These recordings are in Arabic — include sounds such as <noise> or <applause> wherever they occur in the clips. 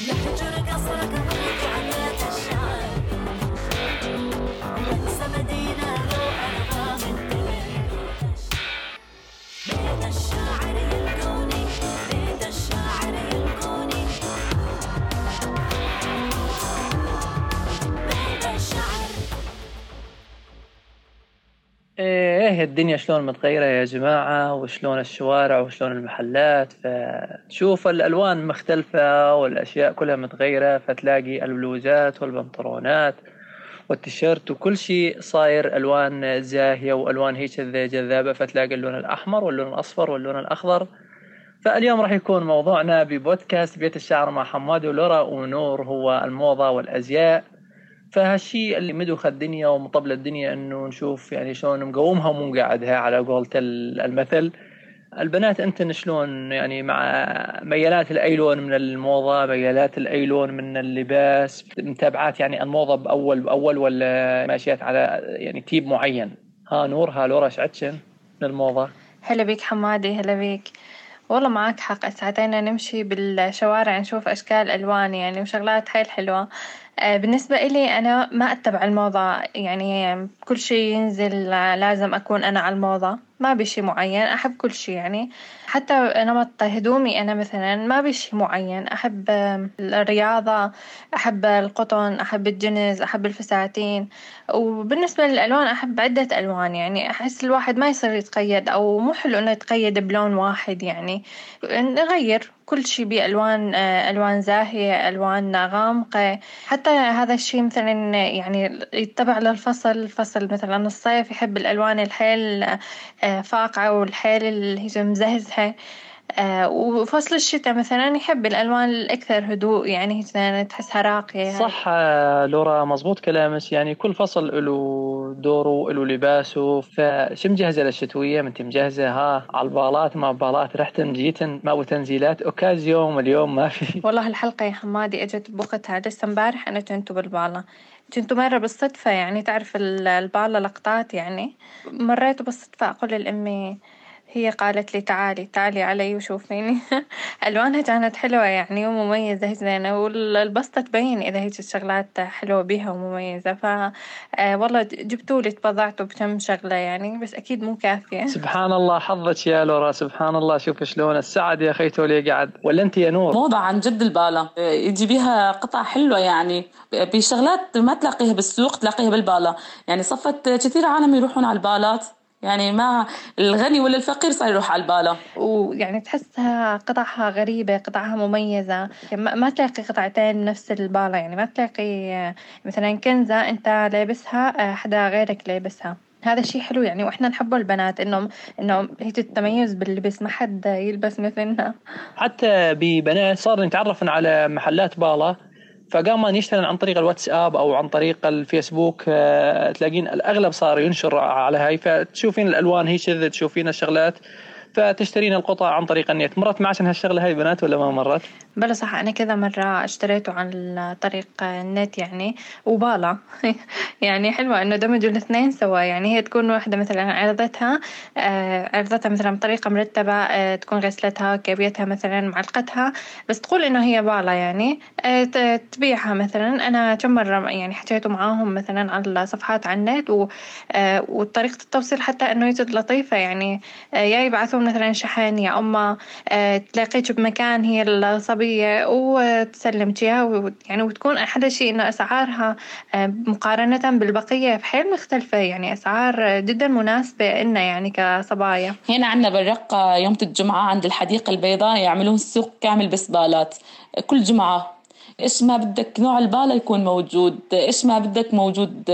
يحجر قصرك ويجعلك إيه الدنيا شلون متغيرة يا جماعة؟ وشلون الشوارع وشلون المحلات؟ فتشوف الألوان مختلفة والأشياء كلها متغيرة فتلاقي البلوزات والبنطلونات والتيشيرت وكل شيء صاير ألوان زاهية وألوان هيك جذابة فتلاقي اللون الأحمر واللون الأصفر واللون الأخضر. فاليوم راح يكون موضوعنا ببودكاست بيت الشعر مع حماد ولورا ونور هو الموضة والأزياء. فهالشيء اللي مدوخ الدنيا ومطبل الدنيا إنه نشوف يعني شلون مقومها ومقعدها على قولة المثل. البنات انتن شلون يعني مع ميالات الاي لون من الموضة ميالات الاي لون من اللباس متابعات يعني الموضة باول بأول ولا ماشيات على يعني type معين؟ ها نور ها لورا شعتشن من الموضة؟ هلا بيك حمادي هلا بيك. والله معك حق. ساعتين نمشي بالشوارع نشوف أشكال ألوان يعني وشغلات حيل حلوة آه، بالنسبة إلي أنا ما أتبع الموضة يعني كل شي ينزل لازم أكون أنا على الموضة. ما بشي معين أحب كل شي يعني. حتى نمط هدومي أنا مثلا ما بشي معين. أحب الرياضة أحب القطن أحب الجنز أحب الفساتين. وبالنسبة للألوان أحب عدة ألوان. يعني أحس الواحد ما يصير يتقيد أو مو حلو إنه يتقيد بلون واحد يعني. نغير. كل شي بألوان ألوان زاهية ألوان غامقة. حتى هذا الشي مثلا يعني يتبع للفصل فصل مثلا الصيف يحب الألوان الحيل فاقعة والحيل اللي هي مزهزهة. آه، وفصل الشتاء مثلا يحب الألوان الأكثر هدوء يعني تحسها راقية. صح آه، لورا مزبوط كلامك. يعني كل فصل له دوره وله لباسه. فشو مجهزة للشتوية؟ أنت مجهزة. ها على البالات ما بالات رحتن جيتن ما تنزيلات. اوكازيوم اليوم ما في. <laughs> والله الحلقة يا حمادي إجت بوقتها. لسه امبارح أنا كنت بالبالة. كنت مرة بالصدفة يعني تعرف البالة لقطات يعني. مريت بالصدفة أقول لأمي هي قالت لي تعالي تعالي علي وشوفيني. <laughs> ألوانها كانت حلوة يعني ومميزة زينة والبسطة تبين إذا هيك الشغلات حلوة بيها ومميزة. ف آه، والله جبتولي تبضعتوا بكم شغلة يعني بس أكيد مو كافية. <laughs> سبحان الله حظك يا لورا سبحان الله. شوف شلون السعد يا أخي تولي قاعد ولا أنت يا نور؟ موضة عن جد البالة. يجي بيها قطع حلوة يعني. بشغلات ما تلاقيها بالسوق تلاقيها بالبالة. يعني صفت كثير عالم يروحون على البالات. يعني ما الغني ولا الفقير صار يروح على البالة. ويعني تحسها قطعها غريبة قطعها مميزة. يعني ما تلاقي قطعتين نفس البالة. يعني ما تلاقي مثلا كنزة أنت لابسها حدا غيرك لابسها. هذا الشيء حلو يعني. وإحنا نحبه البنات انه انه هي التميز باللبس. ما حد يلبس مثلنا. حتى ببنات صار نتعرف على محلات بالة. فقام يشتغل عن طريق الواتساب أو عن طريق الفيسبوك آه، تلاقين الأغلب صار ينشر على هاي. فتشوفين الألوان هي شذ تشوفين الشغلات فتشترين القطع عن طريق النت. مرت معك هالشغلة هاي بنات ولا ما مرت؟ بلا صح أنا كذا مرة اشتريته عن طريق النت يعني وبالا. <laughs> يعني حلوة إنه دمجوا الاثنين سوا. يعني هي تكون واحدة مثلا عرضتها آه، عرضتها مثلا بطريقة مرتبة آه، تكون غسلتها كبيتها مثلا معلقتها. بس تقول إنه هي بالا يعني آه، تبيعها مثلا. أنا كم مرة يعني حكيته معاهم مثلا على صفحات على النت وطريقة التوصيل حتى إنه يجد لطيفة يعني. يا يبعثون مثلا شحن يا اما تلاقيك بمكان هي الصبي العربية وتسلمت إياها يعني وتكون أحلى شيء إنه أسعارها مقارنة بالبقية بحيل مختلفة. يعني أسعار جدا مناسبة إلنا يعني كصبايا. هنا عنا بالرقة يوم الجمعة عند الحديقة البيضاء يعملون سوق كامل بسبالات. كل جمعة إيش ما بدك نوع البالة يكون موجود إيش ما بدك موجود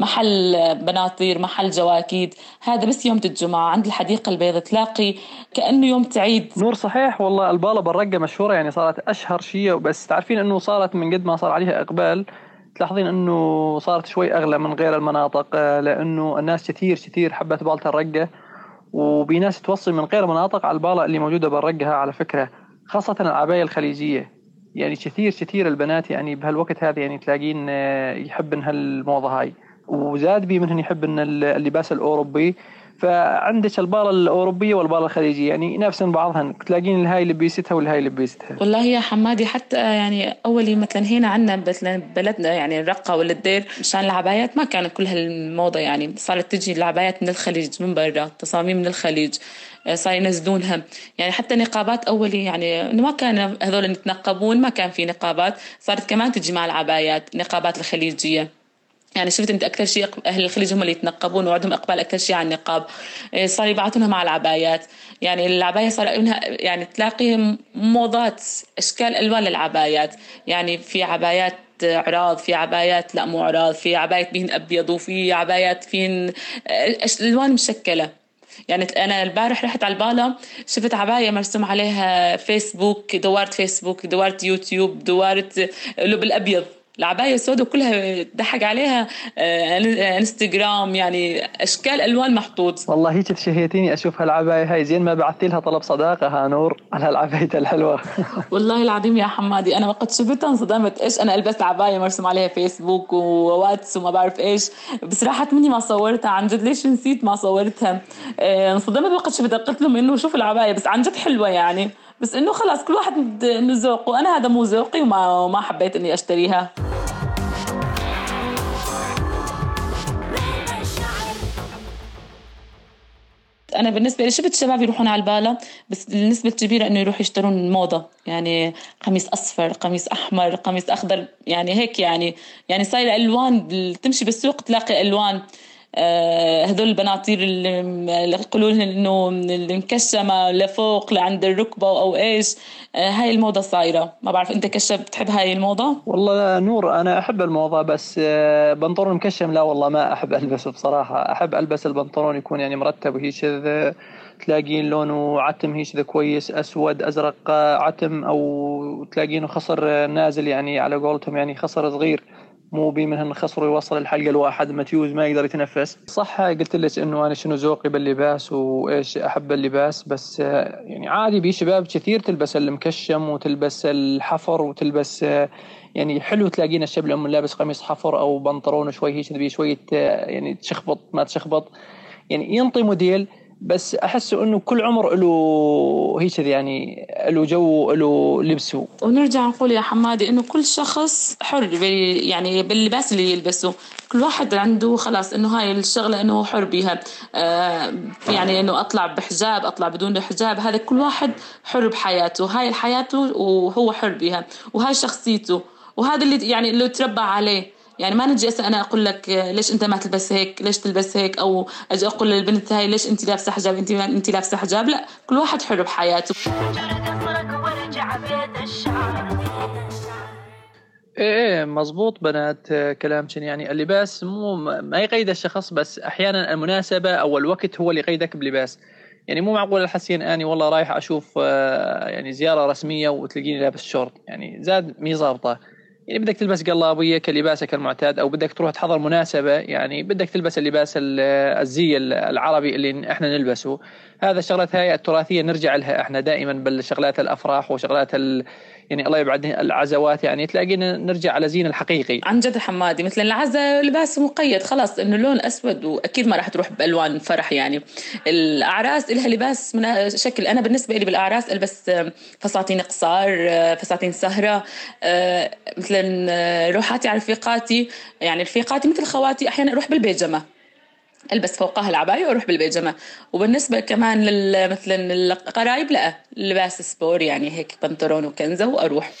محل بناطير محل جواكيد هذا بس يوم الجمعة عند الحديقة البيضاء تلاقي كأنه يوم تعيد. نور صحيح والله البالة بالرقة مشهورة يعني صارت أشهر شيء بس تعرفين أنه صارت من قد ما صار عليها إقبال. تلاحظين إنه صارت شوي أغلى من غير المناطق لأنه الناس كثير كثير حبت بالة الرقة. وبناس توصي من غير مناطق على البالة اللي موجودة بالرقة على فكرة خاصة العباية الخليجية. يعني كثير كثير البنات يعني بهالوقت هذا يعني تلاقين آه، يحبن هالموضة هاي. وزاد بي منهن يحب إن اللباس الأوروبي فعندك البالة الأوروبية والبالة الخليجية. يعني ينافسن بعضهن. تلاقين الهاي لبيستها والهاي لبيستها والله يا حمادي حتى يعني أولي مثلا هنا عندنا مثلا بلدنا يعني الرقة ولا الدير مشان العبايات ما كانت كل هالموضة يعني. صارت تجي العبايات من الخليج من برا تصاميم من الخليج آه، صار ينزلونها. يعني حتى نقابات أولي يعني ما كان هذول يتنقبون ما كان في نقابات. صارت كمان تجي مع العبايات نقابات الخليجية. يعني شفت أنت أكثر شيء أهل الخليج هم اللي يتنقبون وعندهم إقبال أكثر شيء على النقاب. إيه، صار يبعثونها مع العبايات. يعني العباية صار منها يعني تلاقي موضات أشكال ألوان للعبايات. يعني في عبايات عراض في عبايات لا مو عراض في عبايات فيهن أبيض وفي عبايات فيهن أش- ألوان مشكلة. يعني أنا البارح رحت على البالا شفت عباية مرسوم عليها فيسبوك دورت فيسبوك دورت يوتيوب دورت له بالابيض العباية سوداء كلها ضحك عليها آه، انستغرام يعني أشكال ألوان محطوط. والله هيك تشهيتيني أشوف هالعباية هاي. زين ما بعثتي لها طلب صداقة ها نور على هالعباية الحلوة. <laughs> والله العظيم يا حمادي أنا وقت شفتها انصدمت إيش أنا البس عبايه مرسوم عليها فيسبوك وواتس وما بعرف إيش. بس راحت مني ما صورتها. عن جد ليش نسيت ما صورتها؟ آه، انصدمت وقت شفتها. قلت لهم إنه شوف العباية بس عن جد حلوة يعني. بس إنه خلاص كل واحد انه ذوقه أنا هذا مو ذوقي وما ما حبيت إني أشتريها. أنا بالنسبة لي شفت الشباب يروحون على البالة؟ بس النسبة الكبيرة إنه يروحوا يشترون موضة يعني قميص أصفر قميص أحمر قميص أخضر يعني هيك يعني. يعني صاير ألوان تمشي بالسوق تلاقي ألوان. هذول البناطيل اللي يقولوا إنه المكشمه لفوق لعند الركبة أو إيش. آه، هاي الموضة صايرة. ما بعرف أنت كشاب بتحب هاي الموضة؟ والله نور أنا أحب الموضة بس آه، بنطلون مكشم لا والله ما أحب ألبسه بصراحة. أحب ألبس البنطلون يكون يعني مرتب وهيك ذا تلاقين لونه عتم هيك ذا كويس أسود أزرق آه، عتم أو تلاقينه خصر آه، نازل يعني على قولتهم يعني خصر صغير. مو بي من خصر يوصل الحلقة الواحد. متيوز ما يقدر يتنفس. صح قلت لك إنه أنا شنو ذوقي باللباس وإيش أحب اللباس بس آه، يعني عادي في شباب كثير تلبس المكشم وتلبس الحفر وتلبس آه، يعني حلو تلاقينا الشاب الأم لابس قميص حفر أو بنطلون شوي هيك شوية آه، يعني تشخبط ما تشخبط. يعني ينطي موديل. بس احسه إنه كل عمر له هيك يعني له جو له لبسه ونرجع نقول يا حمادي إنه كل شخص حر يعني باللباس اللي يلبسه. كل واحد عنده خلاص إنه هاي الشغلة إنه حر بيها. آه يعني إنه أطلع بحجاب أطلع بدون حجاب. هذا كل واحد حر بحياته. هاي حياته وهو حر بيها. وهاي شخصيته. وهذا اللي يعني اللي تربى عليه. يعني ما نجي هسه أنا أقول لك ليش أنت ما تلبس هيك؟ ليش تلبس هيك؟ أو أجي أقول للبنت هاي ليش أنت لابسة حجاب؟ أنت أنت لابسة حجاب؟ لا كل واحد حر بحياته. إيه إيه مزبوط بنات كلامك يعني؟ اللباس مو ما يقيد الشخص بس أحيانا المناسبة أو الوقت هو اللي يقيدك بلباس. يعني مو معقول الحين آني والله رايح أشوف آه، يعني زيارة رسمية وتلاقيني لابس شورت. يعني زاد مي ظابطه يعني بدك تلبس قلابية كلباسك المعتاد أو بدك تروح تحضر مناسبة يعني بدك تلبس اللباس ال- الزي العربي اللي إحنا نلبسه. هذا الشغلات هاي التراثية نرجع لها إحنا دائما بالشغلات الأفراح وشغلات يعني الله يبعد العزوات يعني تلاقينا نرجع على زينا الحقيقي. عن جد حمادي مثل العزا لباس مقيد خلاص إنه لون اسود وأكيد ما راح تروح بألوان فرح يعني. الأعراس لها لباس من شكل أنا بالنسبة لي بالأعراس ألبس فساتين قصار فساتين سهرة مثلا روحاتي على رفيقاتي يعني رفيقاتي مثل خواتي أحيانا أروح بالبيجامة. ألبس فوقها العباية وأروح بالبيجامه وبالنسبة كمان لل مثلا القرايب لا لباس سبور يعني هيك بنطلون وكنزة وأروح.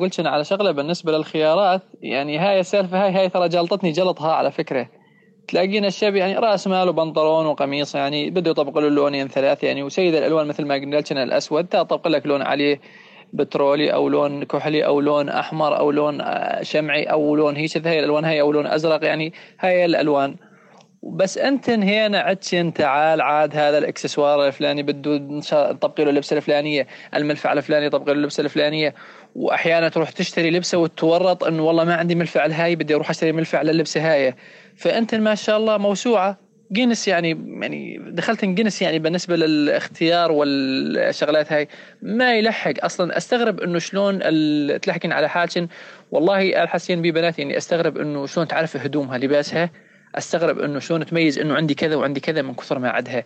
قلت على شغلة بالنسبة للخيارات يعني هاي السالفة هاي هاي ترى جلطتني جلطها على فكرة. تلاقينا الشاب يعني رأس مال وبنطلون وقميص يعني بده يطبق له اللونين ثلاث يعني وسيد الألوان مثل ما قلنا الأسود تطبق لك لون عليه بترولي أو لون كحلي أو لون أحمر أو لون آه، شمعي أو لون هيك هاي الألوان هاي أو لون أزرق يعني هاي الألوان. بس أنت هنا عدشن تعال عاد هذا الإكسسوار الفلاني بده نطبق له اللبسه الفلانية الملفع الفلاني يطبق له اللبسه الفلانية. وأحيانا تروح تشتري لبسة وتورط انه والله ما عندي ملفع لهاي بدي أروح أشتري ملفع للبسه هاي. فأنت ما شاء الله موسوعة. جينيس يعني يعني دخلت جينيس يعني بالنسبة للاختيار والشغلات هاي ما يلحق. أصلا أستغرب إنه شلون تلحقين على حاجة والله الحين بي بنات يعني أستغرب إنه شلون تعرف هدومها لباسها أستغرب إنه شلون تميز إنه عندي كذا وعندي كذا من كثر ما عندها.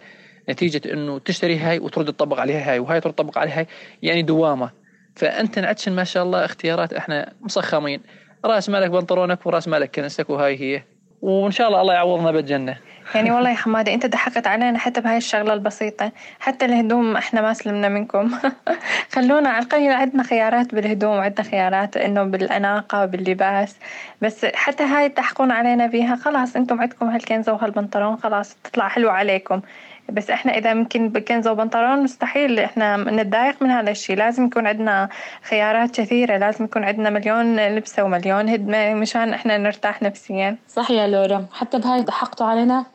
نتيجة إنه تشتري هاي وترد تطبق عليها هاي وهاي ترد تطبق عليها هاي يعني دوامة. فأنت نعتشن ما شاء الله اختيارات إحنا مصخمين رأس مالك بنطلونك ورأس مالك كنسك وهاي هي. وإن شاء الله الله يعوضنا بالجنة. يعني والله يا حمادة أنت ضحكت علينا حتى بهاي الشغلة البسيطة. حتى الهدوم إحنا ما سلمنا منكم. <laughs> خلونا على القليل عندنا خيارات بالهدوم وعندنا خيارات إنه بالأناقة وباللباس بس حتى هاي تحكون علينا بيها خلاص أنتم عندكم هالكنزة وهالبنطلون خلاص تطلع حلوة عليكم. بس إحنا إذا ممكن بكنزة وبنطلون مستحيل إحنا نتضايق من هذا الشيء لازم يكون عندنا خيارات كثيرة لازم يكون عندنا مليون لبسة ومليون هدمة مشان إحنا نرتاح نفسيا. صح يا لورا. حتى بهاي ضحكتوا علينا؟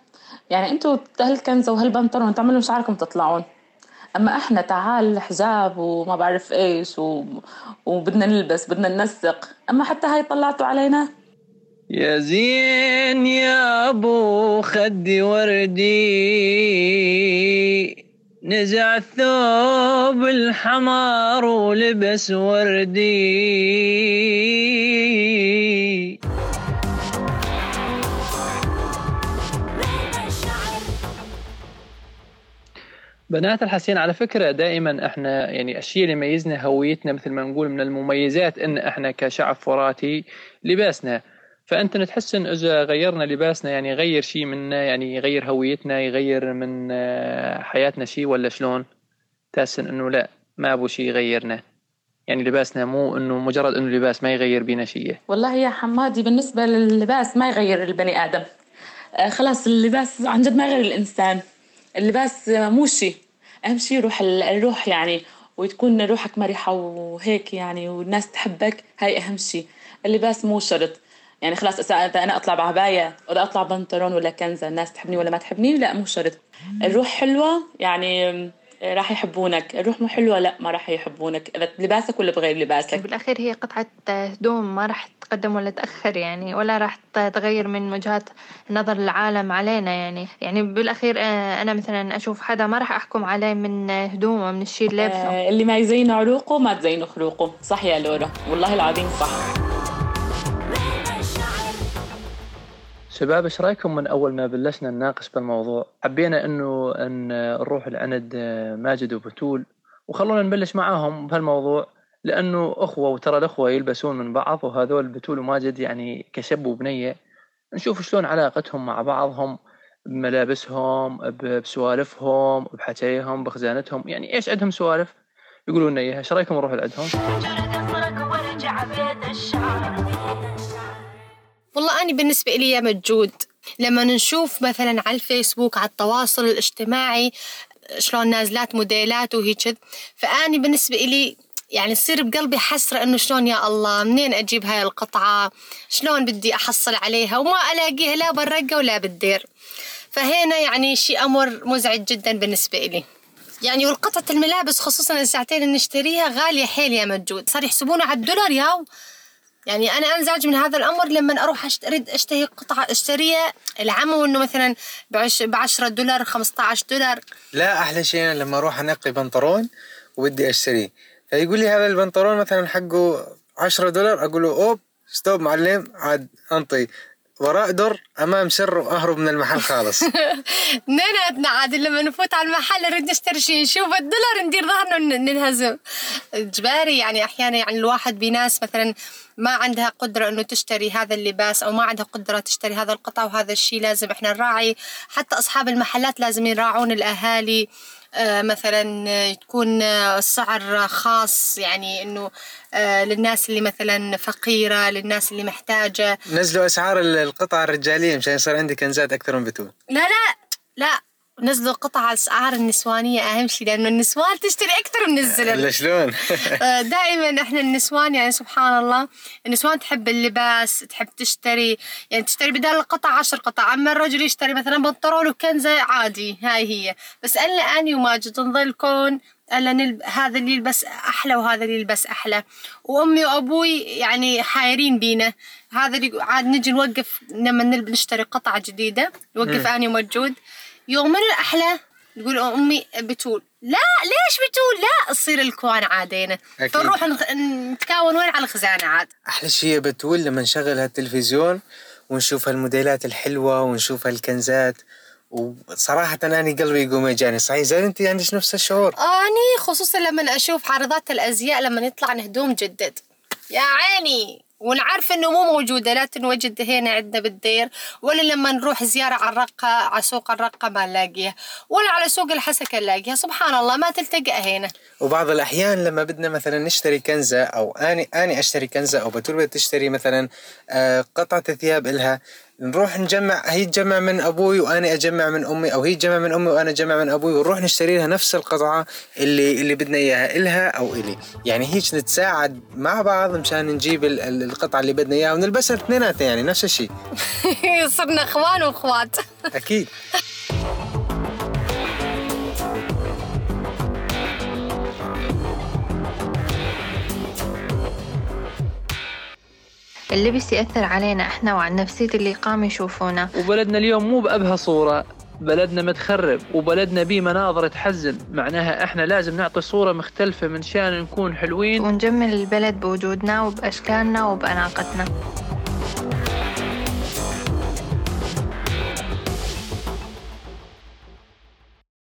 يعني أنتوا هالكنزة وهالبنطلون تعملوا شعركم تطلعون. أما إحنا تعال حجاب وما بعرف إيش و... وبدنا نلبس بدنا ننسق. أما حتى هاي طلعتوا علينا. يا زين يا أبو خدي وردي نزع الثوب الحمار ولبس وردي. بنات الحسين على فكرة دائما إحنا يعني الشيء اللي يميزنا هويتنا مثل ما نقول من المميزات إن إحنا كشعب فراتي لباسنا. فأنت تحس إن إذا غيرنا لباسنا يعني يغير شيء منا يعني يغير هويتنا يغير من آه، حياتنا شيء ولا شلون؟ تحس إنه لا ما أبو شيء يغيرنا. يعني لباسنا مو إنه مجرد إنه لباس ما يغير بينا شيء. والله يا حمادي بالنسبة للباس ما يغير البني آدم. آه خلاص اللباس عن جد ما يغير الإنسان. اللباس مو شيء أهم شيء روح ال- الروح يعني وتكون روحك مرحة وهيك يعني والناس تحبك. هاي أهم شيء اللباس مو شرط. يعني خلاص إذا أنا أطلع بعباية ولا أطلع بنطلون ولا كنزة الناس تحبني ولا ما تحبني لا مو شرط. الروح حلوة يعني راح يحبونك. الروح مو حلوة؟ لا ما راح يحبونك. إذا بلباسك ولا بغير لباسك؟ بالأخير هي قطعة هدوم ما راح تقدم ولا تأخر يعني ولا راح تغير من وجهات نظر العالم علينا يعني. يعني بالأخير آه، أنا مثلا أشوف حدا ما راح أحكم عليه من هدومه من الشيء اللي لابسه اللي ما يزين عروقه ما تزين خلوقه صح يا لورا. والله العظيم صح. شباب إيش رأيكم من أول ما بلشنا نناقش بالموضوع؟ حبينا إنه إن نروح لعند ماجد وبتول وخلونا نبلش معاهم بهالموضوع لأنه أخوة وترى الأخوة يلبسون من بعض وهذول بتول وماجد يعني كشب وبنية. نشوف شلون علاقتهم مع بعضهم بملابسهم بسوالفهم بحكيهم بخزانتهم. يعني إيش عندهم سوالف؟ يقولون لنا إياها. إيش رأيكم نروح لعندهم؟ والله أنا بالنسبة إلي مجود لما نشوف مثلا على الفيسبوك على التواصل الاجتماعي شلون نازلات موديلات وهيك فأني بالنسبة إلي يعني تصير بقلبي حسرة إنه شلون يا الله منين أجيب هاي القطعة؟ شلون بدي أحصل عليها؟ وما ألاقيها لا بالرقة ولا بالدير. فهنا يعني شيء أمر مزعج جدا بالنسبة إلي. يعني والقطعة الملابس خصوصا الساعتين اللي نشتريها غالية حيل يا مجود. صار يحسبونها على الدولار ياو. يعني أنا أنزعج من هذا الأمر لما أروح اريد أشتهي قطعه اشتريها العمو انه مثلا ب 10 دولار 15 دولار. لا أحلى شيء أنا لما أروح أنقي بنطلون وبدي أشتريه. فيقول لي هذا البنطلون مثلا حقه 10 دولار أقول له أوب stop معلم عاد أنطي. وراء در أمام سر واهرب من المحل خالص. <laughs> اثنيناتنا عاد لما نفوت على المحل نريد نشتري شيء نشوف الدولار ندير ظهرنا ننهزم. إجباري يعني أحيانا يعني الواحد بناس مثلا ما عندها قدرة إنه تشتري هذا اللباس أو ما عندها قدرة تشتري هذا القطع وهذا الشيء لازم إحنا نراعي. حتى أصحاب المحلات لازم يراعون الأهالي. آه، مثلا آه، تكون آه، سعر خاص يعني إنه آه، للناس اللي مثلا فقيرة للناس اللي محتاجة. نزلوا أسعار ال- القطع الرجالية مشان يصير عندي كنزات أكثر من بتول لا لا لا. نزلوا قطع على الأسعار النسوانية أهم شيء لأنه النسوان تشتري أكثر من الزلم شلون؟ <laughs> دائما إحنا النسوان يعني سبحان الله النسوان تحب اللباس تحب تشتري يعني تشتري بدال القطع عشر قطع. أما الرجل يشتري مثلا بنطلون وكنزة عادي هاي هي. بس الا اني وماجد نظل كون الا نلب... هذا اللي يلبس أحلى وهذا اللي يلبس أحلى. وأمي وأبوي يعني حايرين بينا. هذا اللي عاد نجي نوقف لما نلب... نشتري قطعة جديدة نوقف اني وموجود يوم من الأحلى. تقول أمي بتول لا ليش بتول لا تصير الكوان عادينا. أكيد. فنروح نتكاون وين؟ على الخزانة عاد. أحلى شيء بتول لما نشغل هالتلفزيون ونشوف الموديلات الحلوة ونشوف الكنزات وصراحة أنا قلبي يقوم يجاني. صحيح زين أنت عندك نفس الشعور؟ أني خصوصا لما أشوف عارضات الأزياء لما يطلع هدوم جدد. يا عيني! ونعرف إنه مو موجودة لا تنوجد هنا عندنا بالدير ولا لما نروح زيارة على الرقة على سوق الرقة ما نلاقيها ولا على سوق الحسكة نلاقيها. سبحان الله ما تلتقى هنا. وبعض الأحيان لما بدنا مثلا نشتري كنزة أو أني أني أشتري كنزة أو بتول تشتري مثلا آه، قطعة ثياب إلها نروح نجمع هي تجمع من أبوي وأنا أجمع من أمي أو هي تجمع من أمي وأنا أجمع من أبوي ونروح نشتري لها نفس القطعة اللي اللي بدنا إياها إلها أو إلي. يعني هيك نتساعد مع بعض مشان نجيب ال- ال- القطعة اللي بدنا إياها ونلبسها اثنيناتنا يعني نفس الشيء <laughs> صرنا إخوان وإخوات. أكيد. <laughs> اللبس يأثر علينا إحنا وعلى نفسية اللي قام يشوفونا. وبلدنا اليوم مو بأبهى صورة بلدنا متخرب وبلدنا بيه مناظر تحزن. معناها إحنا لازم نعطي صورة مختلفة من شان نكون حلوين. ونجمل البلد بوجودنا وبأشكالنا وبأناقتنا.